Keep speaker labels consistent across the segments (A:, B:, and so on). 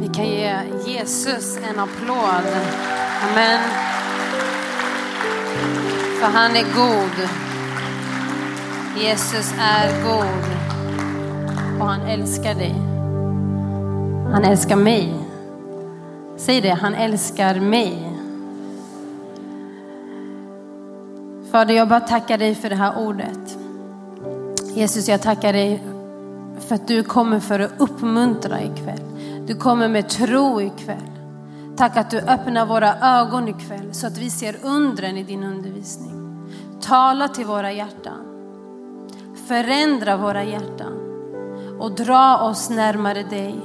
A: Vi kan ge Jesus en applåd. Amen. För han är god. Jesus är god. Och han älskar dig. Han älskar mig. Säg det, han älskar mig. Fader, jag bara tackar dig för det här ordet. Jesus, jag tackar dig för att du kommer för att uppmuntra ikväll. Du kommer med tro ikväll. Tack att du öppnar våra ögon ikväll så att vi ser undren i din undervisning. Tala till våra hjärtan. Förändra våra hjärtan och dra oss närmare dig.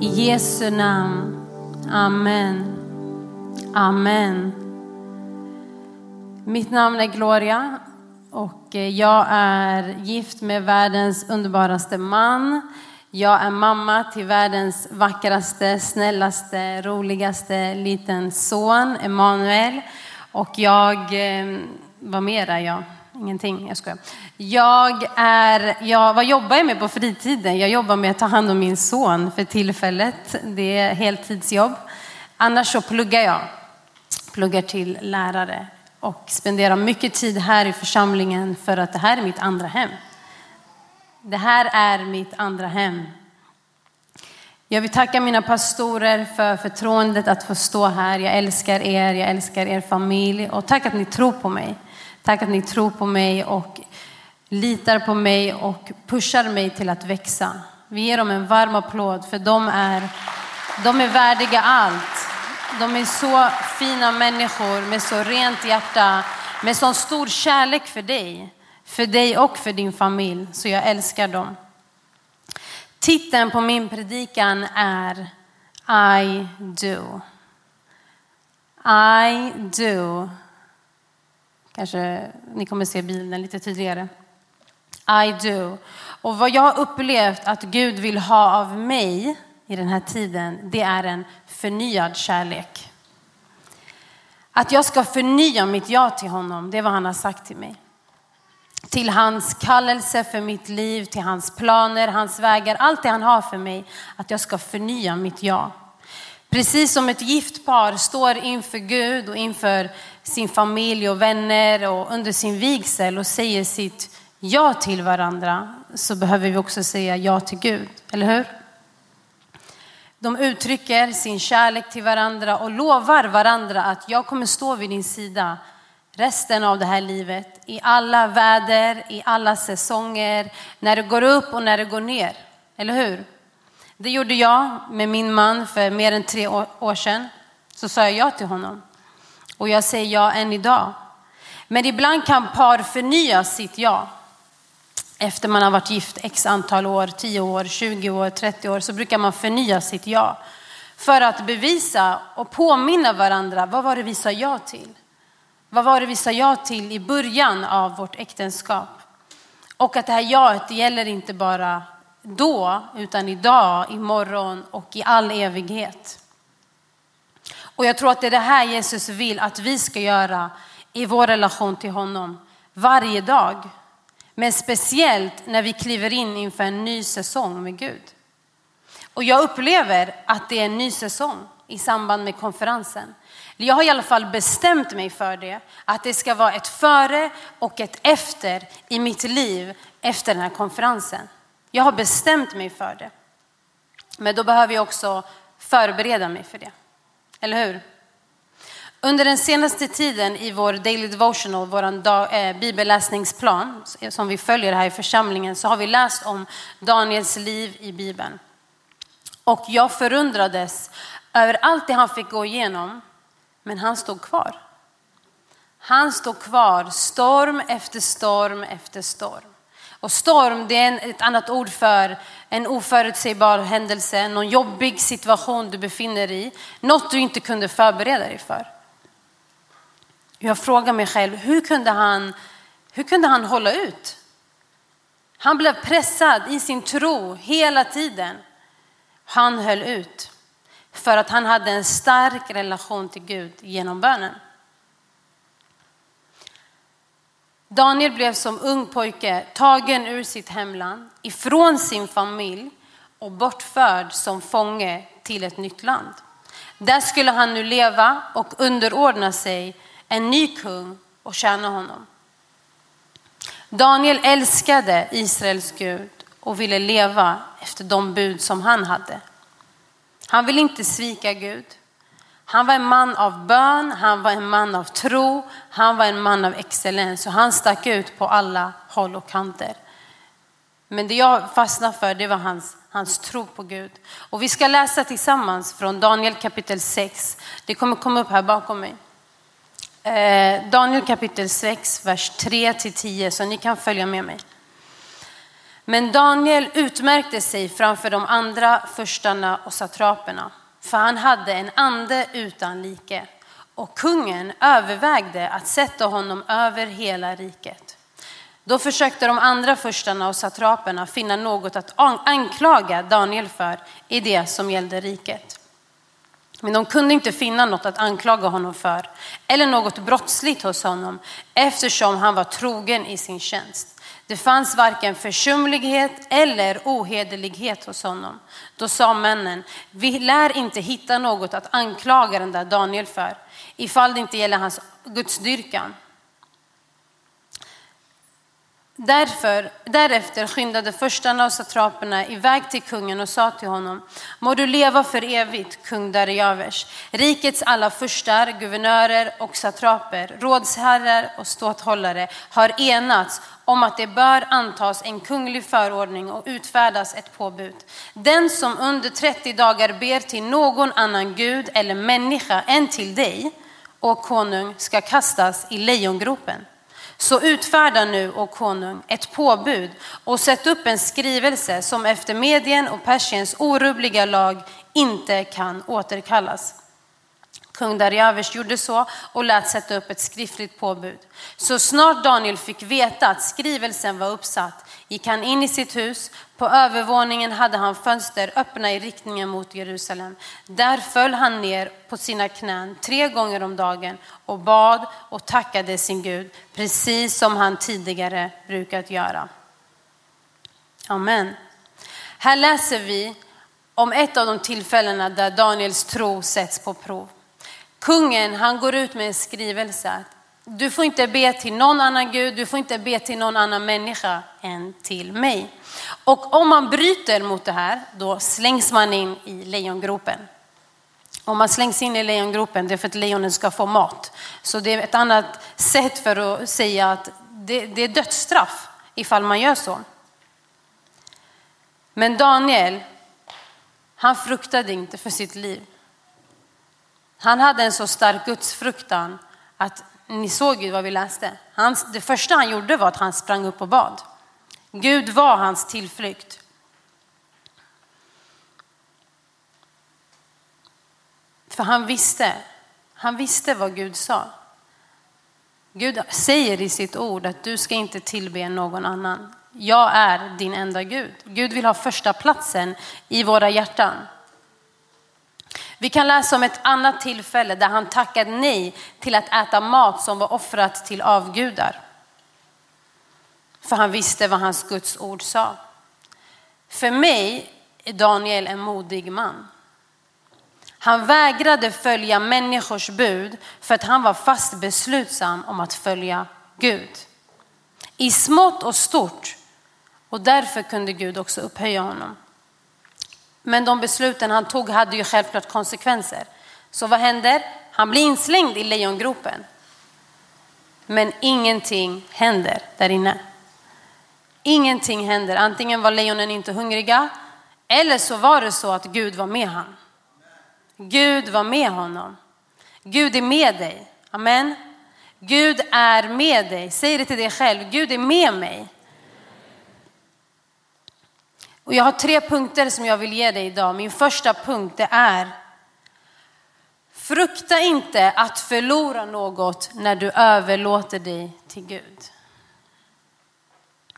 A: I Jesu namn. Amen. Amen. Mitt namn är Gloria och eh, jag är gift med världens underbaraste man. Jag är mamma till världens vackraste, snällaste, roligaste liten son, Emanuel. Och jag, eh, vad mer är jag? Ingenting, jag skojar. Jag är, jag, vad jobbar jag med på fritiden? Jag jobbar med att ta hand om min son för tillfället. Det är heltidsjobb. Annars så pluggar jag. Pluggar till lärare och spenderar mycket tid här i församlingen för att det här är mitt andra hem. Det här är mitt andra hem. Jag vill tacka mina pastorer för förtroendet att få stå här. Jag älskar er, jag älskar er familj och tack att ni tror på mig. Tack att ni tror på mig och litar på mig och pushar mig till att växa. Vi ger dem en varm applåd för de är, de är värdiga allt. De är så fina människor med så rent hjärta, med så stor kärlek för dig. För dig och för din familj. Så jag älskar dem. Titeln på min predikan är I do. I do. Kanske ni kommer se bilden lite tydligare. I do. Och vad jag har upplevt att Gud vill ha av mig i den här tiden, det är en förnyad kärlek. Att jag ska förnya mitt ja till honom, det är vad han har sagt till mig. Till hans kallelse för mitt liv, till hans planer, hans vägar, allt det han har för mig. Att jag ska förnya mitt ja. Precis som ett gift par står inför Gud och inför sin familj och vänner och under sin vigsel och säger sitt ja till varandra så behöver vi också säga ja till Gud, eller hur? De uttrycker sin kärlek till varandra och lovar varandra att jag kommer stå vid din sida resten av det här livet. I alla väder, i alla säsonger, när det går upp och när det går ner. Eller hur? Det gjorde jag med min man för mer än tre år sedan. Så sa jag ja till honom. Och jag säger ja än idag. Men ibland kan par förnya sitt ja. Efter man har varit gift x antal år, 10 år, 20 år, 30 år, så brukar man förnya sitt ja. För att bevisa och påminna varandra, vad var det vi sa ja till? Vad var det vi sa ja till i början av vårt äktenskap? Och att det här jaet gäller inte bara då, utan idag, imorgon och i all evighet. Och jag tror att det är det här Jesus vill att vi ska göra i vår relation till honom varje dag. Men speciellt när vi kliver in inför en ny säsong med Gud. Och jag upplever att det är en ny säsong i samband med konferensen. Jag har i alla fall bestämt mig för det, att det ska vara ett före och ett efter i mitt liv efter den här konferensen. Jag har bestämt mig för det. Men då behöver jag också förbereda mig för det. Eller hur? Under den senaste tiden i vår daily devotional, vår eh, bibelläsningsplan som vi följer här i församlingen, så har vi läst om Daniels liv i Bibeln. Och jag förundrades över allt det han fick gå igenom, men han stod kvar. Han stod kvar, storm efter storm efter storm. Och storm, det är ett annat ord för en oförutsägbar händelse, någon jobbig situation du befinner dig i, något du inte kunde förbereda dig för. Jag frågar mig själv, hur kunde han, hur kunde han hålla ut? Han blev pressad i sin tro hela tiden. Han höll ut för att han hade en stark relation till Gud genom bönen. Daniel blev som ung pojke tagen ur sitt hemland, ifrån sin familj och bortförd som fånge till ett nytt land. Där skulle han nu leva och underordna sig en ny kung och tjäna honom. Daniel älskade Israels Gud och ville leva efter de bud som han hade. Han vill inte svika Gud. Han var en man av bön, han var en man av tro, han var en man av excellens och han stack ut på alla håll och kanter. Men det jag fastnade för det var hans, hans tro på Gud. Och vi ska läsa tillsammans från Daniel kapitel 6. Det kommer komma upp här bakom mig. Eh, Daniel kapitel 6, vers 3 till 10, så ni kan följa med mig. Men Daniel utmärkte sig framför de andra förstarna och satraperna, för han hade en ande utan like. Och kungen övervägde att sätta honom över hela riket. Då försökte de andra förstarna och satraperna finna något att anklaga Daniel för i det som gällde riket. Men de kunde inte finna något att anklaga honom för eller något brottsligt hos honom eftersom han var trogen i sin tjänst. Det fanns varken försumlighet eller ohederlighet hos honom. Då sa männen, vi lär inte hitta något att anklaga den där Daniel för, ifall det inte gäller hans gudsdyrkan. Därför, därefter skyndade förstarna och satraperna iväg till kungen och sa till honom, må du leva för evigt, kung Darjavers. Rikets alla förstar, guvernörer och satraper, rådsherrar och ståthållare har enats om att det bör antas en kunglig förordning och utfärdas ett påbud. Den som under 30 dagar ber till någon annan gud eller människa än till dig, och konung, ska kastas i lejongropen. Så utfärda nu, o konung, ett påbud och sätt upp en skrivelse som efter Medien och Persiens orubbliga lag inte kan återkallas. Kung Darjavers gjorde så och lät sätta upp ett skriftligt påbud. Så snart Daniel fick veta att skrivelsen var uppsatt gick han in i sitt hus. På övervåningen hade han fönster öppna i riktningen mot Jerusalem. Där föll han ner på sina knän tre gånger om dagen och bad och tackade sin Gud, precis som han tidigare brukat göra. Amen. Här läser vi om ett av de tillfällena där Daniels tro sätts på prov. Kungen han går ut med en skrivelse. Du får inte be till någon annan gud, du får inte be till någon annan människa än till mig. Och om man bryter mot det här, då slängs man in i lejongropen. Om man slängs in i lejongropen, det är för att lejonen ska få mat. Så det är ett annat sätt för att säga att det, det är dödsstraff ifall man gör så. Men Daniel, han fruktade inte för sitt liv. Han hade en så stark gudsfruktan att ni såg ju vad vi läste. Han, det första han gjorde var att han sprang upp och bad. Gud var hans tillflykt. För han visste, han visste vad Gud sa. Gud säger i sitt ord att du ska inte tillbe någon annan. Jag är din enda Gud. Gud vill ha första platsen i våra hjärtan. Vi kan läsa om ett annat tillfälle där han tackade nej till att äta mat som var offrat till avgudar. För han visste vad hans Guds ord sa. För mig är Daniel en modig man. Han vägrade följa människors bud för att han var fast beslutsam om att följa Gud. I smått och stort. Och därför kunde Gud också upphöja honom. Men de besluten han tog hade ju självklart konsekvenser. Så vad händer? Han blir inslängd i lejongropen. Men ingenting händer där inne. Ingenting händer. Antingen var lejonen inte hungriga eller så var det så att Gud var med honom. Gud var med honom. Gud är med dig. Amen. Gud är med dig. Säg det till dig själv. Gud är med mig. Och jag har tre punkter som jag vill ge dig idag. Min första punkt det är Frukta inte att förlora något när du överlåter dig till Gud.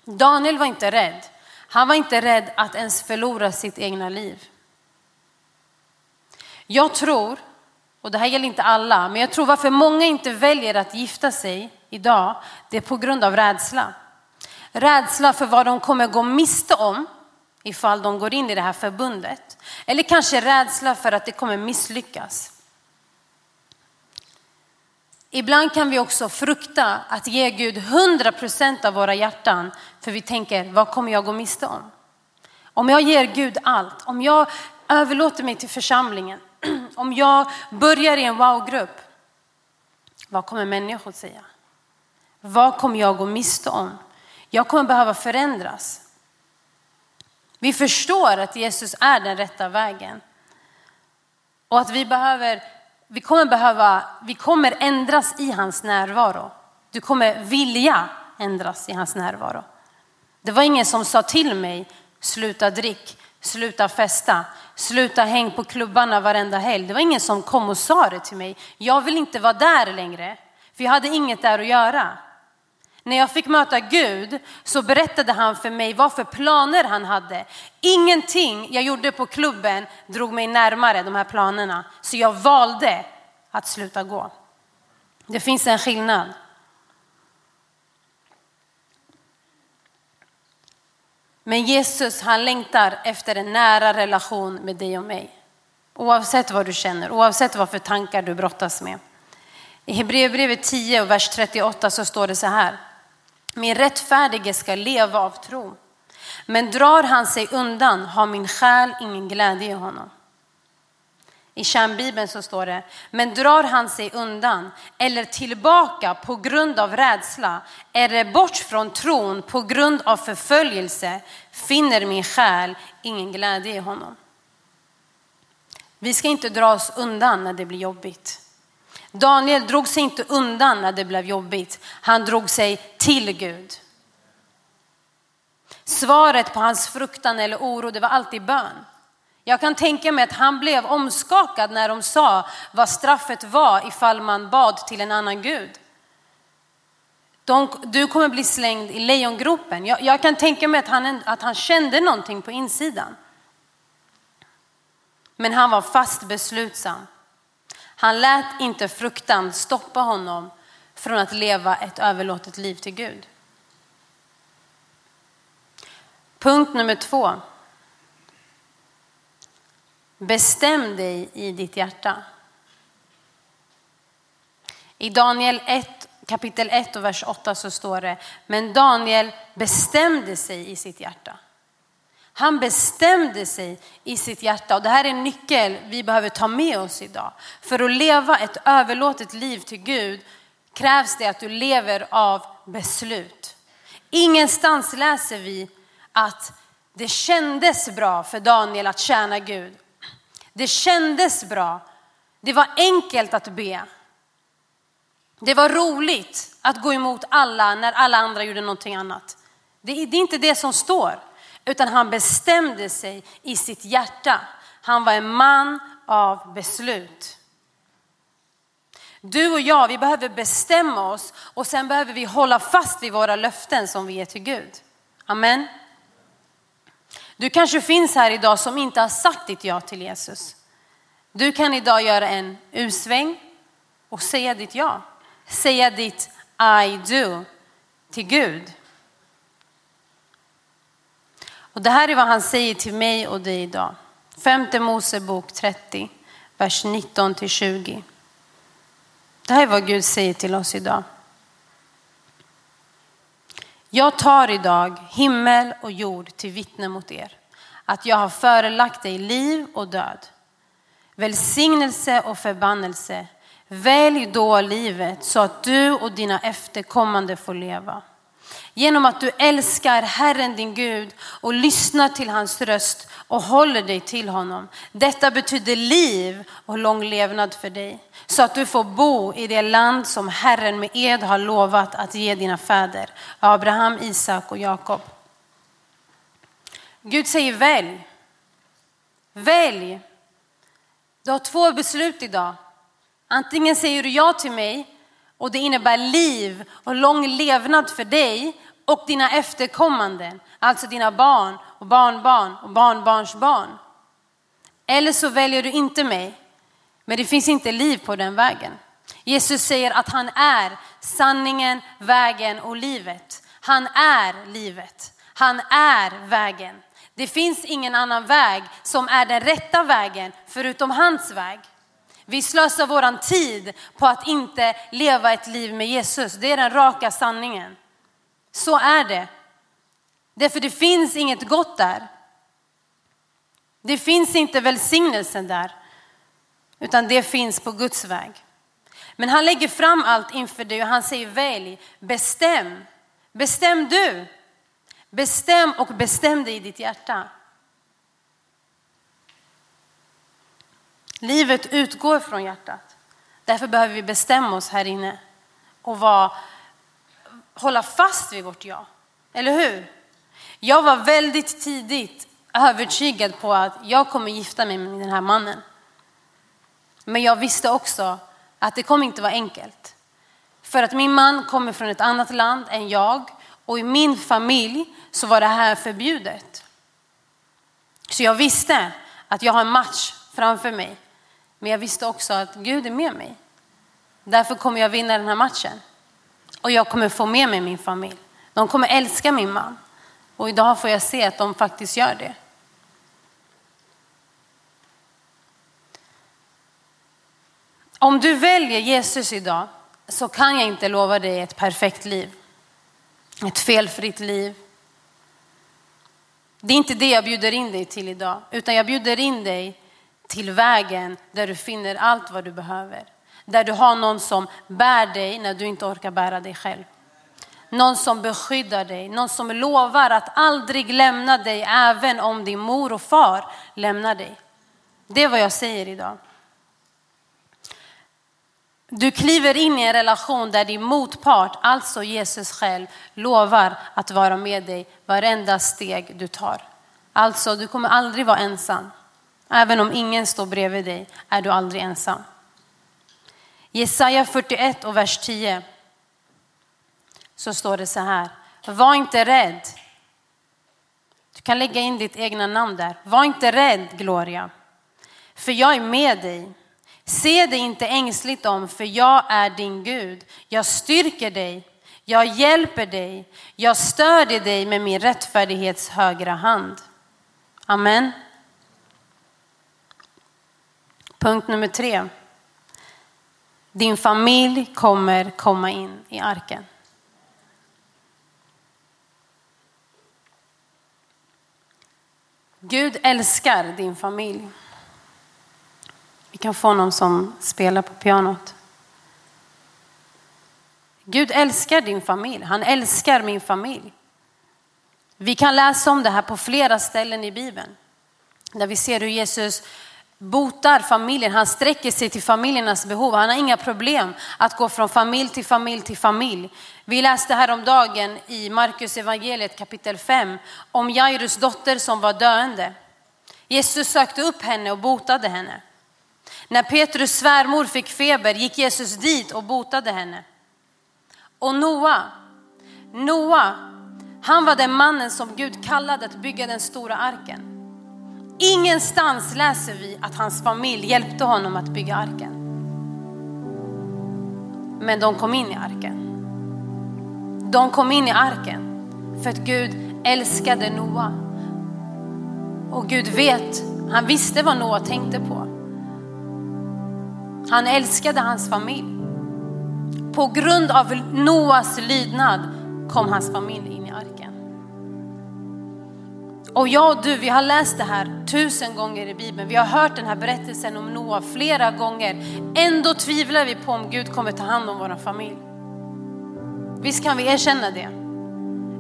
A: Daniel var inte rädd. Han var inte rädd att ens förlora sitt egna liv. Jag tror, och det här gäller inte alla, men jag tror varför många inte väljer att gifta sig idag, det är på grund av rädsla. Rädsla för vad de kommer gå miste om ifall de går in i det här förbundet. Eller kanske rädsla för att det kommer misslyckas. Ibland kan vi också frukta att ge Gud 100% av våra hjärtan för vi tänker, vad kommer jag gå miste om? Om jag ger Gud allt, om jag överlåter mig till församlingen, om jag börjar i en wow-grupp, vad kommer människor säga? Vad kommer jag gå miste om? Jag kommer behöva förändras. Vi förstår att Jesus är den rätta vägen. Och att vi behöver, vi kommer behöva, vi kommer ändras i hans närvaro. Du kommer vilja ändras i hans närvaro. Det var ingen som sa till mig, sluta drick, sluta festa, sluta häng på klubbarna varenda helg. Det var ingen som kom och sa det till mig. Jag vill inte vara där längre, för jag hade inget där att göra. När jag fick möta Gud så berättade han för mig vad för planer han hade. Ingenting jag gjorde på klubben drog mig närmare de här planerna. Så jag valde att sluta gå. Det finns en skillnad. Men Jesus han längtar efter en nära relation med dig och mig. Oavsett vad du känner, oavsett vad för tankar du brottas med. I Hebreerbrevet 10 och vers 38 så står det så här. Min rättfärdige ska leva av tro. Men drar han sig undan har min själ ingen glädje i honom. I kärnbibeln så står det, men drar han sig undan eller tillbaka på grund av rädsla eller bort från tron på grund av förföljelse finner min själ ingen glädje i honom. Vi ska inte dra oss undan när det blir jobbigt. Daniel drog sig inte undan när det blev jobbigt. Han drog sig till Gud. Svaret på hans fruktan eller oro, det var alltid bön. Jag kan tänka mig att han blev omskakad när de sa vad straffet var ifall man bad till en annan gud. De, du kommer bli slängd i lejongropen. Jag, jag, kan tänka mig att han, att han kände någonting på insidan. Men han var fast beslutsam. Han lät inte fruktan stoppa honom från att leva ett överlåtet liv till Gud. Punkt nummer två. Bestäm dig i ditt hjärta. I Daniel 1, kapitel 1 och vers 8 så står det, men Daniel bestämde sig i sitt hjärta. Han bestämde sig i sitt hjärta och det här är en nyckel vi behöver ta med oss idag. För att leva ett överlåtet liv till Gud krävs det att du lever av beslut. Ingenstans läser vi att det kändes bra för Daniel att tjäna Gud. Det kändes bra. Det var enkelt att be. Det var roligt att gå emot alla när alla andra gjorde någonting annat. Det är inte det som står. Utan han bestämde sig i sitt hjärta. Han var en man av beslut. Du och jag, vi behöver bestämma oss och sen behöver vi hålla fast vid våra löften som vi ger till Gud. Amen. Du kanske finns här idag som inte har sagt ditt ja till Jesus. Du kan idag göra en U-sväng och säga ditt ja. Säga ditt I do till Gud. Och det här är vad han säger till mig och dig idag. Femte Mosebok 30, vers 19 till 20. Det här är vad Gud säger till oss idag. Jag tar idag himmel och jord till vittne mot er att jag har förelagt dig liv och död, välsignelse och förbannelse. Välj då livet så att du och dina efterkommande får leva. Genom att du älskar Herren din Gud och lyssnar till hans röst och håller dig till honom. Detta betyder liv och lång levnad för dig. Så att du får bo i det land som Herren med ed har lovat att ge dina fäder. Abraham, Isak och Jakob. Gud säger välj. Välj. Du har två beslut idag. Antingen säger du ja till mig och det innebär liv och lång levnad för dig och dina efterkommande, alltså dina barn och barnbarn och barnbarns barn. Eller så väljer du inte mig, men det finns inte liv på den vägen. Jesus säger att han är sanningen, vägen och livet. Han är livet. Han är vägen. Det finns ingen annan väg som är den rätta vägen förutom hans väg. Vi slösar våran tid på att inte leva ett liv med Jesus. Det är den raka sanningen. Så är det. Därför det finns inget gott där. Det finns inte välsignelsen där, utan det finns på Guds väg. Men han lägger fram allt inför dig och han säger välj, bestäm. Bestäm du. Bestäm och bestäm dig i ditt hjärta. Livet utgår från hjärtat. Därför behöver vi bestämma oss här inne och vara, hålla fast vid vårt ja. Eller hur? Jag var väldigt tidigt övertygad på att jag kommer gifta mig med den här mannen. Men jag visste också att det kommer inte vara enkelt. För att min man kommer från ett annat land än jag och i min familj så var det här förbjudet. Så jag visste att jag har en match framför mig. Men jag visste också att Gud är med mig. Därför kommer jag vinna den här matchen. Och jag kommer få med mig min familj. De kommer älska min man. Och idag får jag se att de faktiskt gör det. Om du väljer Jesus idag så kan jag inte lova dig ett perfekt liv. Ett felfritt liv. Det är inte det jag bjuder in dig till idag, utan jag bjuder in dig till vägen där du finner allt vad du behöver. Där du har någon som bär dig när du inte orkar bära dig själv. Någon som beskyddar dig, någon som lovar att aldrig lämna dig även om din mor och far lämnar dig. Det är vad jag säger idag. Du kliver in i en relation där din motpart, alltså Jesus själv, lovar att vara med dig varenda steg du tar. Alltså, du kommer aldrig vara ensam. Även om ingen står bredvid dig är du aldrig ensam. Jesaja 41 och vers 10 så står det så här. Var inte rädd. Du kan lägga in ditt egna namn där. Var inte rädd Gloria. För jag är med dig. Se dig inte ängsligt om, för jag är din Gud. Jag styrker dig, jag hjälper dig, jag stödjer dig med min rättfärdighets högra hand. Amen. Punkt nummer tre. Din familj kommer komma in i arken. Gud älskar din familj. Vi kan få någon som spelar på pianot. Gud älskar din familj. Han älskar min familj. Vi kan läsa om det här på flera ställen i Bibeln. Där vi ser hur Jesus botar familjen. Han sträcker sig till familjernas behov. Han har inga problem att gå från familj till familj till familj. Vi läste häromdagen i Markus evangeliet kapitel 5 om Jairus dotter som var döende. Jesus sökte upp henne och botade henne. När Petrus svärmor fick feber gick Jesus dit och botade henne. Och Noa, Noa, han var den mannen som Gud kallade att bygga den stora arken. Ingenstans läser vi att hans familj hjälpte honom att bygga arken. Men de kom in i arken. De kom in i arken för att Gud älskade Noa. Och Gud vet, han visste vad Noa tänkte på. Han älskade hans familj. På grund av Noas lydnad kom hans familj in. Och jag och du, vi har läst det här tusen gånger i Bibeln. Vi har hört den här berättelsen om Noa flera gånger. Ändå tvivlar vi på om Gud kommer ta hand om vår familj. Visst kan vi erkänna det?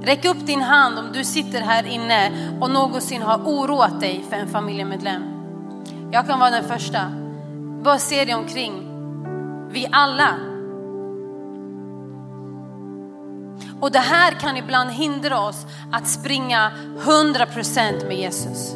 A: Räck upp din hand om du sitter här inne och någonsin har oroat dig för en familjemedlem. Jag kan vara den första. Bara se dig omkring. Vi alla. Och det här kan ibland hindra oss att springa 100% med Jesus.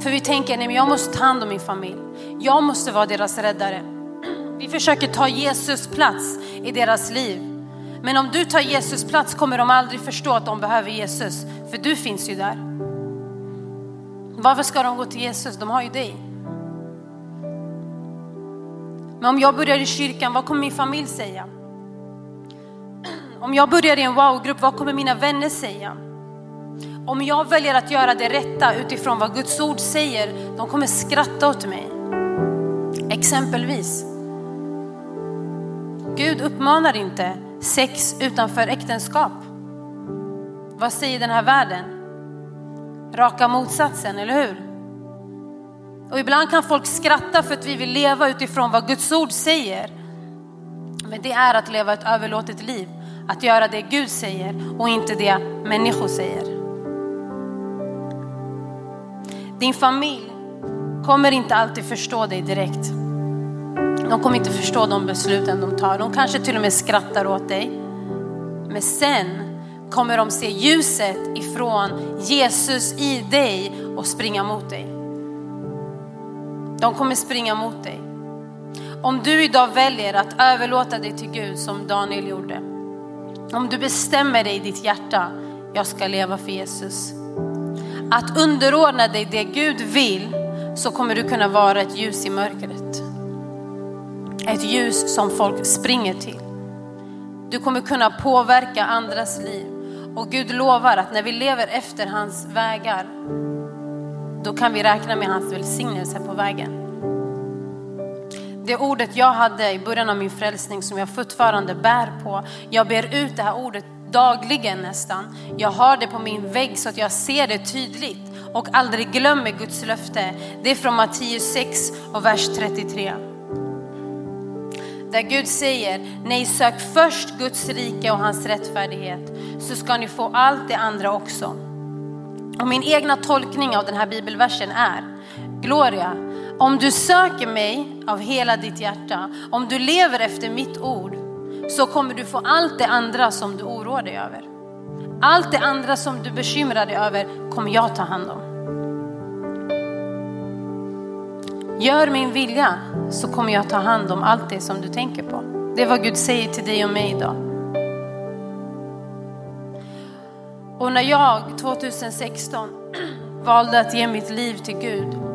A: För vi tänker, nej men jag måste ta hand om min familj. Jag måste vara deras räddare. Vi försöker ta Jesus plats i deras liv. Men om du tar Jesus plats kommer de aldrig förstå att de behöver Jesus. För du finns ju där. Varför ska de gå till Jesus? De har ju dig. Men om jag börjar i kyrkan, vad kommer min familj säga? Om jag börjar i en wow-grupp, vad kommer mina vänner säga? Om jag väljer att göra det rätta utifrån vad Guds ord säger, de kommer skratta åt mig. Exempelvis. Gud uppmanar inte sex utanför äktenskap. Vad säger den här världen? Raka motsatsen, eller hur? Och ibland kan folk skratta för att vi vill leva utifrån vad Guds ord säger. Men det är att leva ett överlåtet liv. Att göra det Gud säger och inte det människor säger. Din familj kommer inte alltid förstå dig direkt. De kommer inte förstå de besluten de tar. De kanske till och med skrattar åt dig. Men sen kommer de se ljuset ifrån Jesus i dig och springa mot dig. De kommer springa mot dig. Om du idag väljer att överlåta dig till Gud som Daniel gjorde. Om du bestämmer dig i ditt hjärta, jag ska leva för Jesus. Att underordna dig det Gud vill så kommer du kunna vara ett ljus i mörkret. Ett ljus som folk springer till. Du kommer kunna påverka andras liv. Och Gud lovar att när vi lever efter hans vägar, då kan vi räkna med hans välsignelse på vägen. Det ordet jag hade i början av min frälsning som jag fortfarande bär på. Jag ber ut det här ordet dagligen nästan. Jag har det på min vägg så att jag ser det tydligt och aldrig glömmer Guds löfte. Det är från Matteus 6 och vers 33. Där Gud säger, nej sök först Guds rike och hans rättfärdighet så ska ni få allt det andra också. Och min egna tolkning av den här bibelversen är, Gloria, om du söker mig av hela ditt hjärta, om du lever efter mitt ord, så kommer du få allt det andra som du oroar dig över. Allt det andra som du bekymrar dig över kommer jag ta hand om. Gör min vilja så kommer jag ta hand om allt det som du tänker på. Det är vad Gud säger till dig och mig idag. Och när jag 2016 valde att ge mitt liv till Gud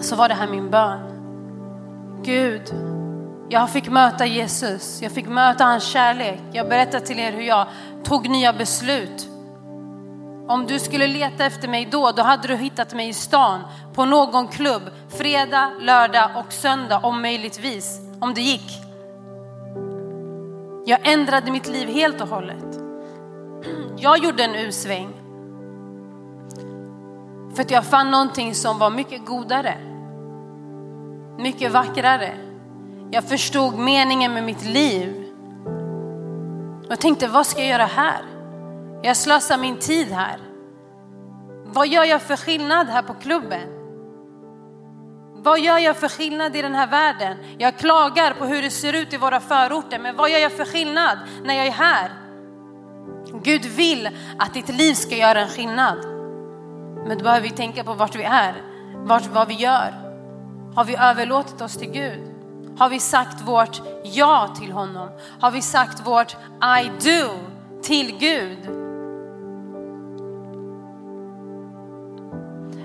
A: så var det här min bön. Gud, jag fick möta Jesus, jag fick möta hans kärlek. Jag berättar till er hur jag tog nya beslut. Om du skulle leta efter mig då, då hade du hittat mig i stan på någon klubb, fredag, lördag och söndag om möjligtvis, om det gick. Jag ändrade mitt liv helt och hållet. Jag gjorde en U-sväng. För att jag fann någonting som var mycket godare. Mycket vackrare. Jag förstod meningen med mitt liv. Jag tänkte, vad ska jag göra här? Jag slösar min tid här. Vad gör jag för skillnad här på klubben? Vad gör jag för skillnad i den här världen? Jag klagar på hur det ser ut i våra förorter, men vad gör jag för skillnad när jag är här? Gud vill att ditt liv ska göra en skillnad. Men då behöver vi tänka på vart vi är, vart, vad vi gör. Har vi överlåtit oss till Gud? Har vi sagt vårt ja till honom? Har vi sagt vårt I do till Gud?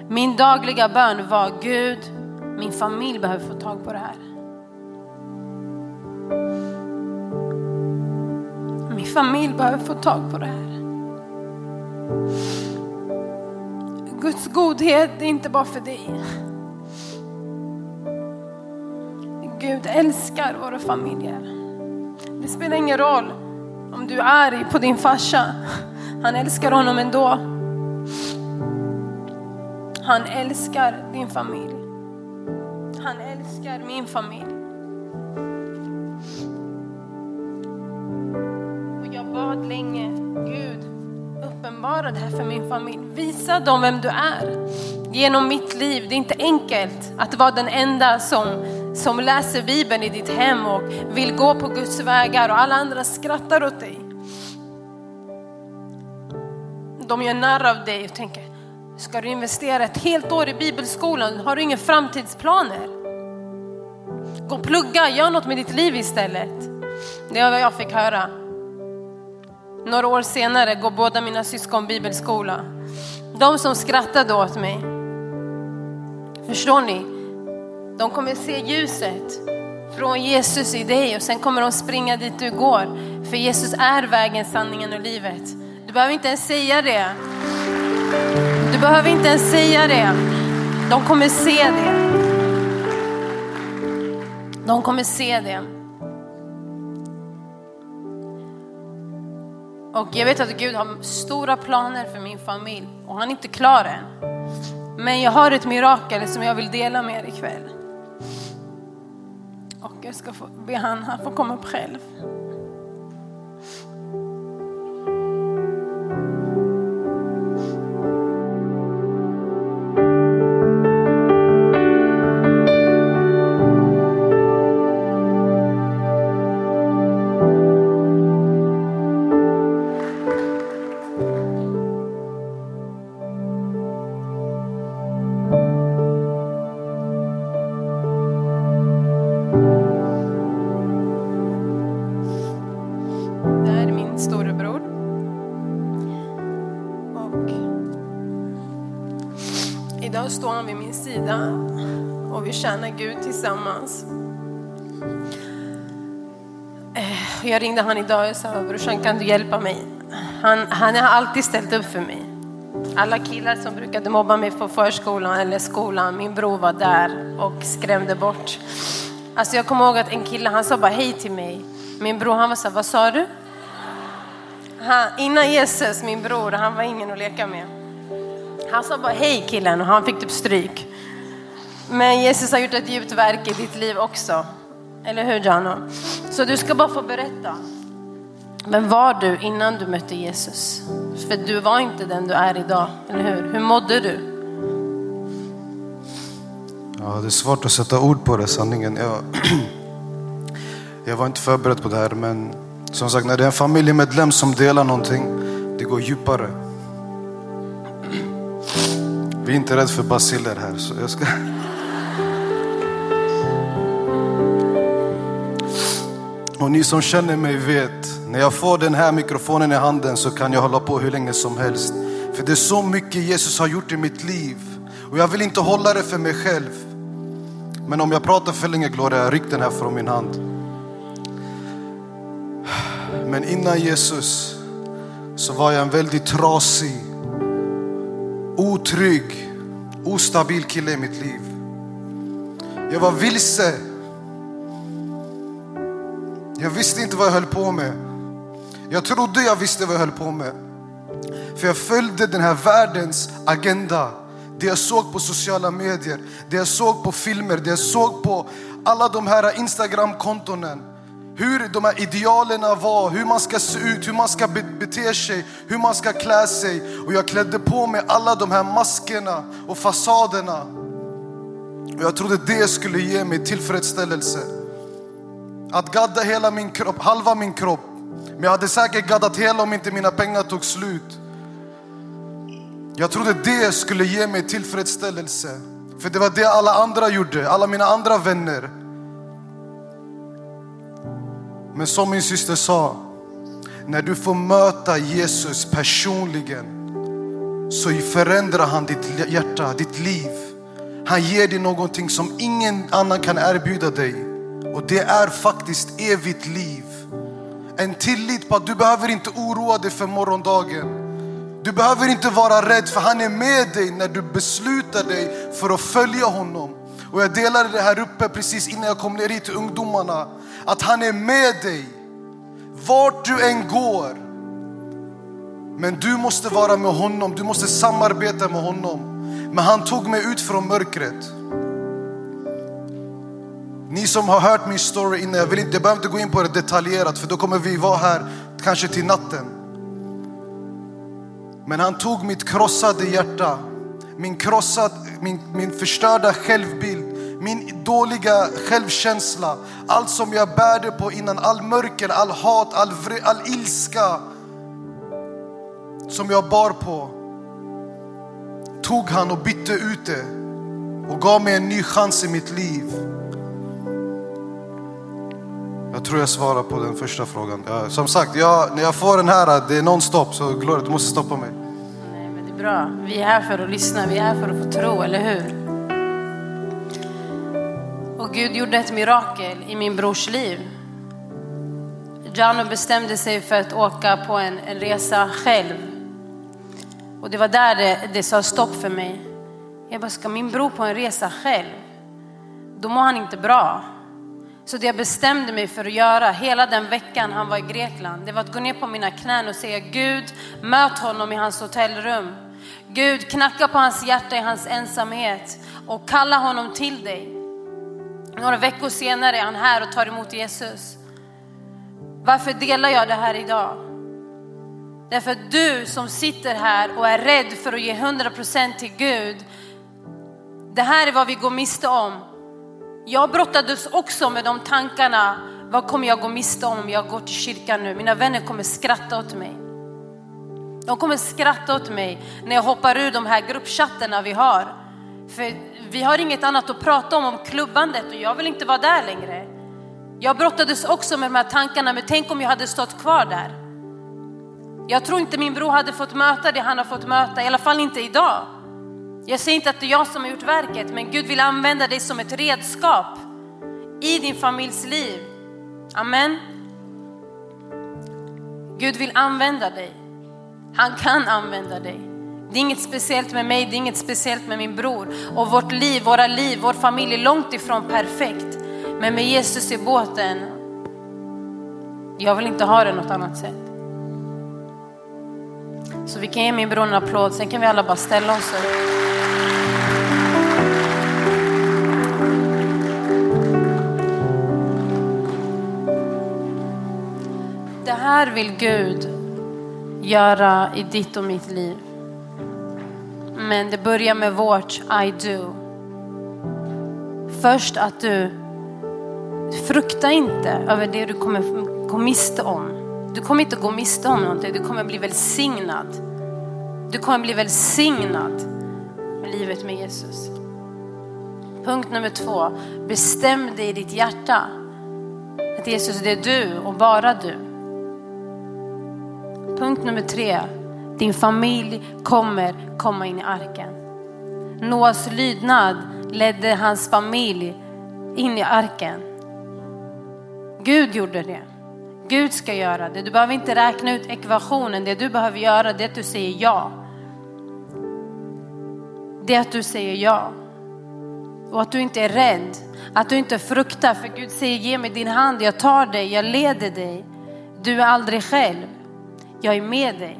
A: Min dagliga bön var Gud, min familj behöver få tag på det här. Min familj behöver få tag på det här. Guds godhet är inte bara för dig. Gud älskar våra familjer. Det spelar ingen roll om du är arg på din farsa. Han älskar honom ändå. Han älskar din familj. Han älskar min familj. Och jag bad länge, uppenbara det här för min familj. Visa dem vem du är genom mitt liv. Det är inte enkelt att vara den enda som, som läser Bibeln i ditt hem och vill gå på Guds vägar och alla andra skrattar åt dig. De gör narr av dig och tänker, ska du investera ett helt år i bibelskolan? Har du inga framtidsplaner? Gå och plugga, gör något med ditt liv istället. Det var vad jag fick höra. Några år senare går båda mina syskon bibelskola. De som skrattade åt mig. Förstår ni? De kommer se ljuset från Jesus i dig och sen kommer de springa dit du går. För Jesus är vägen, sanningen och livet. Du behöver inte ens säga det. Du behöver inte ens säga det. De kommer se det. De kommer se det. Och jag vet att Gud har stora planer för min familj och han är inte klar än. Men jag har ett mirakel som jag vill dela med er ikväll. Och jag ska få be han, han får komma upp själv. Idag står han vid min sida och vi tjänar Gud tillsammans. Eh, jag ringde han idag och sa, brorsan kan du hjälpa mig? Han, han har alltid ställt upp för mig. Alla killar som brukade mobba mig på förskolan eller skolan, min bror var där och skrämde bort. Alltså jag kommer ihåg att en kille, han sa bara hej till mig. Min bror han var så vad sa du? Han, innan Jesus, min bror, han var ingen att leka med. Han sa bara hej killen och han fick typ stryk. Men Jesus har gjort ett djupt verk i ditt liv också. Eller hur Jano? Så du ska bara få berätta. Vem var du innan du mötte Jesus? För du var inte den du är idag, eller hur? Hur mådde du?
B: Ja, det är svårt att sätta ord på det, sanningen. Jag, jag var inte förberedd på det här, men som sagt, när det är en familjemedlem som delar någonting, det går djupare. Vi är inte rädda för basiller här, så jag ska... Och ni som känner mig vet, när jag får den här mikrofonen i handen så kan jag hålla på hur länge som helst. För det är så mycket Jesus har gjort i mitt liv. Och jag vill inte hålla det för mig själv. Men om jag pratar för länge Gloria, ryck den här från min hand. Men innan Jesus så var jag en väldigt trasig, otrygg, ostabil kille i mitt liv. Jag var vilse. Jag visste inte vad jag höll på med. Jag trodde jag visste vad jag höll på med. För jag följde den här världens agenda. Det jag såg på sociala medier, det jag såg på filmer, det jag såg på alla de här Instagram-kontonen. Hur de här idealerna var, hur man ska se ut, hur man ska bete sig, hur man ska klä sig. Och jag klädde på mig alla de här maskerna och fasaderna. Och jag trodde det skulle ge mig tillfredsställelse. Att gadda hela min kropp, halva min kropp. Men jag hade säkert gaddat hela om inte mina pengar tog slut. Jag trodde det skulle ge mig tillfredsställelse. För det var det alla andra gjorde, alla mina andra vänner. Men som min syster sa, när du får möta Jesus personligen så förändrar han ditt hjärta, ditt liv. Han ger dig någonting som ingen annan kan erbjuda dig. Och det är faktiskt evigt liv. En tillit på att du behöver inte oroa dig för morgondagen. Du behöver inte vara rädd för han är med dig när du beslutar dig för att följa honom. Och jag delade det här uppe precis innan jag kom ner hit till ungdomarna. Att han är med dig vart du än går. Men du måste vara med honom, du måste samarbeta med honom. Men han tog mig ut från mörkret. Ni som har hört min story innan, jag, vill inte, jag behöver inte gå in på det detaljerat för då kommer vi vara här kanske till natten. Men han tog mitt krossade hjärta, min, krossad, min, min förstörda självbild, min dåliga självkänsla, allt som jag bärde på innan, all mörker, all hat, all, vre, all ilska som jag bar på. Tog han och bytte ut det och gav mig en ny chans i mitt liv. Jag tror jag svarar på den första frågan. Ja, som sagt, jag, när jag får den här, det är nonstop, så Gloria, du måste stoppa mig.
A: Nej, men det är bra. Vi är här för att lyssna, vi är här för att få tro, eller hur? Gud gjorde ett mirakel i min brors liv. Jano bestämde sig för att åka på en, en resa själv. Och det var där det, det sa stopp för mig. Jag bara, ska min bror på en resa själv? Då mår han inte bra. Så det jag bestämde mig för att göra hela den veckan han var i Grekland, det var att gå ner på mina knän och säga Gud, möt honom i hans hotellrum. Gud, knacka på hans hjärta i hans ensamhet och kalla honom till dig. Några veckor senare är han här och tar emot Jesus. Varför delar jag det här idag? Därför att du som sitter här och är rädd för att ge 100% till Gud, det här är vad vi går miste om. Jag brottades också med de tankarna. Vad kommer jag gå miste om om jag går till kyrkan nu? Mina vänner kommer skratta åt mig. De kommer skratta åt mig när jag hoppar ur de här gruppchatterna vi har. För vi har inget annat att prata om om klubbandet och jag vill inte vara där längre. Jag brottades också med de här tankarna, men tänk om jag hade stått kvar där. Jag tror inte min bror hade fått möta det han har fått möta, i alla fall inte idag. Jag säger inte att det är jag som har gjort verket, men Gud vill använda dig som ett redskap i din familjs liv. Amen. Gud vill använda dig. Han kan använda dig. Det är inget speciellt med mig, det är inget speciellt med min bror. Och vårt liv, våra liv, vår familj är långt ifrån perfekt. Men med Jesus i båten, jag vill inte ha det något annat sätt. Så vi kan ge min bror en applåd, sen kan vi alla bara ställa oss upp. Det här vill Gud göra i ditt och mitt liv. Men det börjar med vårt I do. Först att du frukta inte över det du kommer gå miste om. Du kommer inte gå miste om någonting, du kommer bli välsignad. Du kommer bli välsignad med livet med Jesus. Punkt nummer två, bestäm dig i ditt hjärta att Jesus det är du och bara du. Punkt nummer tre. Din familj kommer komma in i arken. Noas lydnad ledde hans familj in i arken. Gud gjorde det. Gud ska göra det. Du behöver inte räkna ut ekvationen. Det du behöver göra är att du säger ja. Det är att du säger ja. Och att du inte är rädd. Att du inte fruktar. För Gud säger ge mig din hand. Jag tar dig. Jag leder dig. Du är aldrig själv. Jag är med dig.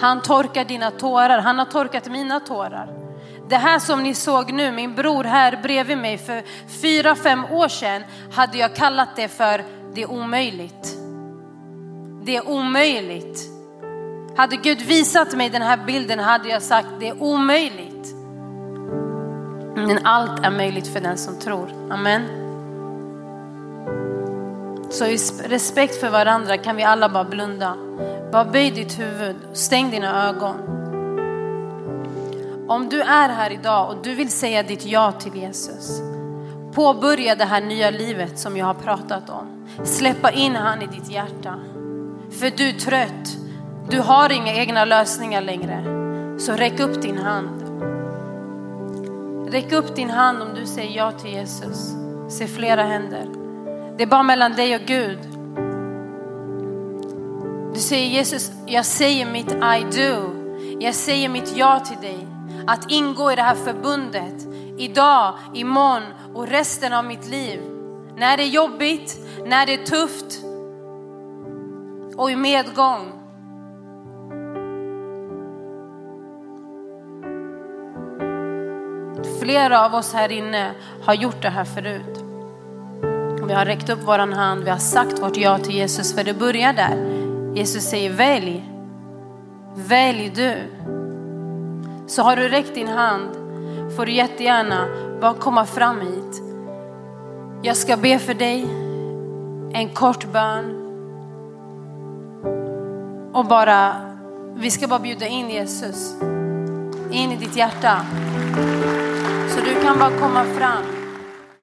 A: Han torkar dina tårar. Han har torkat mina tårar. Det här som ni såg nu, min bror här bredvid mig för fyra, fem år sedan hade jag kallat det för det är omöjligt. Det är omöjligt. Hade Gud visat mig den här bilden hade jag sagt det är omöjligt. Men allt är möjligt för den som tror. Amen. Så i respekt för varandra kan vi alla bara blunda. Bara böj ditt huvud, stäng dina ögon. Om du är här idag och du vill säga ditt ja till Jesus. Påbörja det här nya livet som jag har pratat om. Släppa in han i ditt hjärta. För du är trött. Du har inga egna lösningar längre. Så räck upp din hand. Räck upp din hand om du säger ja till Jesus. Se flera händer. Det är bara mellan dig och Gud. Du säger Jesus, jag säger mitt I do. Jag säger mitt ja till dig. Att ingå i det här förbundet idag, imorgon och resten av mitt liv. När det är jobbigt, när det är tufft och i medgång. Flera av oss här inne har gjort det här förut. Vi har räckt upp våran hand, vi har sagt vårt ja till Jesus för det börjar där. Jesus säger välj. Välj du. Så har du räckt din hand får du jättegärna bara komma fram hit. Jag ska be för dig en kort bön. Och bara, vi ska bara bjuda in Jesus in i ditt hjärta. Så du kan bara komma fram.